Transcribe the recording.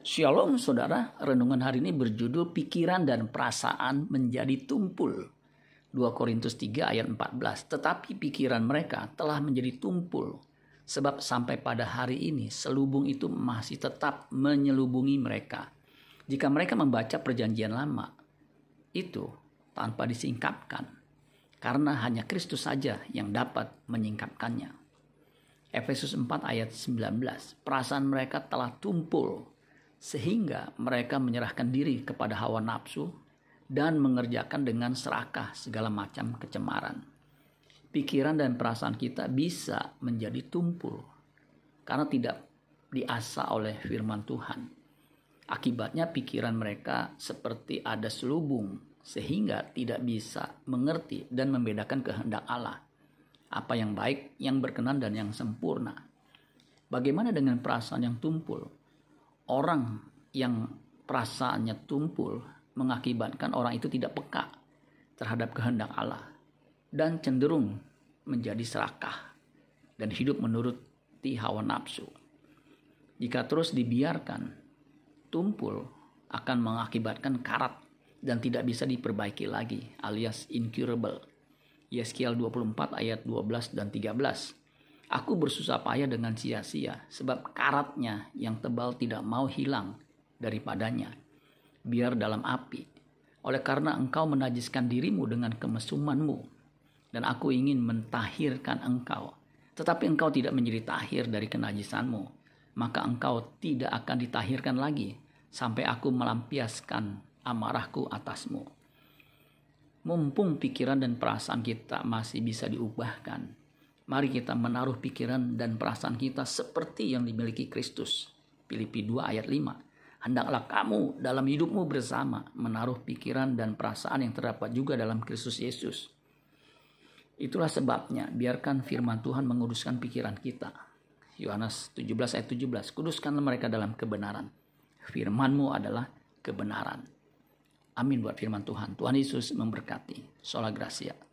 Shalom saudara, renungan hari ini berjudul pikiran dan perasaan menjadi tumpul. 2 Korintus 3 ayat 14. Tetapi pikiran mereka telah menjadi tumpul. Sebab sampai pada hari ini selubung itu masih tetap menyelubungi mereka. Jika mereka membaca perjanjian lama, itu tanpa disingkapkan. Karena hanya Kristus saja yang dapat menyingkapkannya. Efesus 4 ayat 19. Perasaan mereka telah tumpul sehingga mereka menyerahkan diri kepada hawa nafsu dan mengerjakan dengan serakah segala macam kecemaran. Pikiran dan perasaan kita bisa menjadi tumpul karena tidak diasah oleh firman Tuhan. Akibatnya pikiran mereka seperti ada selubung sehingga tidak bisa mengerti dan membedakan kehendak Allah. Apa yang baik, yang berkenan dan yang sempurna. Bagaimana dengan perasaan yang tumpul? Orang yang perasaannya tumpul mengakibatkan orang itu tidak peka terhadap kehendak Allah dan cenderung menjadi serakah dan hidup menuruti hawa nafsu. Jika terus dibiarkan, tumpul akan mengakibatkan karat dan tidak bisa diperbaiki lagi alias incurable. Yeskiel 24 ayat 12 dan 13. Aku bersusah payah dengan sia-sia, sebab karatnya yang tebal tidak mau hilang daripadanya. Biar dalam api, oleh karena engkau menajiskan dirimu dengan kemesumanmu, dan aku ingin mentahirkan engkau. Tetapi engkau tidak menjadi tahir dari kenajisanmu, maka engkau tidak akan ditahirkan lagi sampai aku melampiaskan amarahku atasmu. Mumpung pikiran dan perasaan kita masih bisa diubahkan, Mari kita menaruh pikiran dan perasaan kita seperti yang dimiliki Kristus. Filipi 2 ayat 5. Hendaklah kamu dalam hidupmu bersama menaruh pikiran dan perasaan yang terdapat juga dalam Kristus Yesus. Itulah sebabnya biarkan firman Tuhan menguduskan pikiran kita. Yohanes 17 ayat 17. Kuduskanlah mereka dalam kebenaran. Firmanmu adalah kebenaran. Amin buat firman Tuhan. Tuhan Yesus memberkati. Sola Gracia.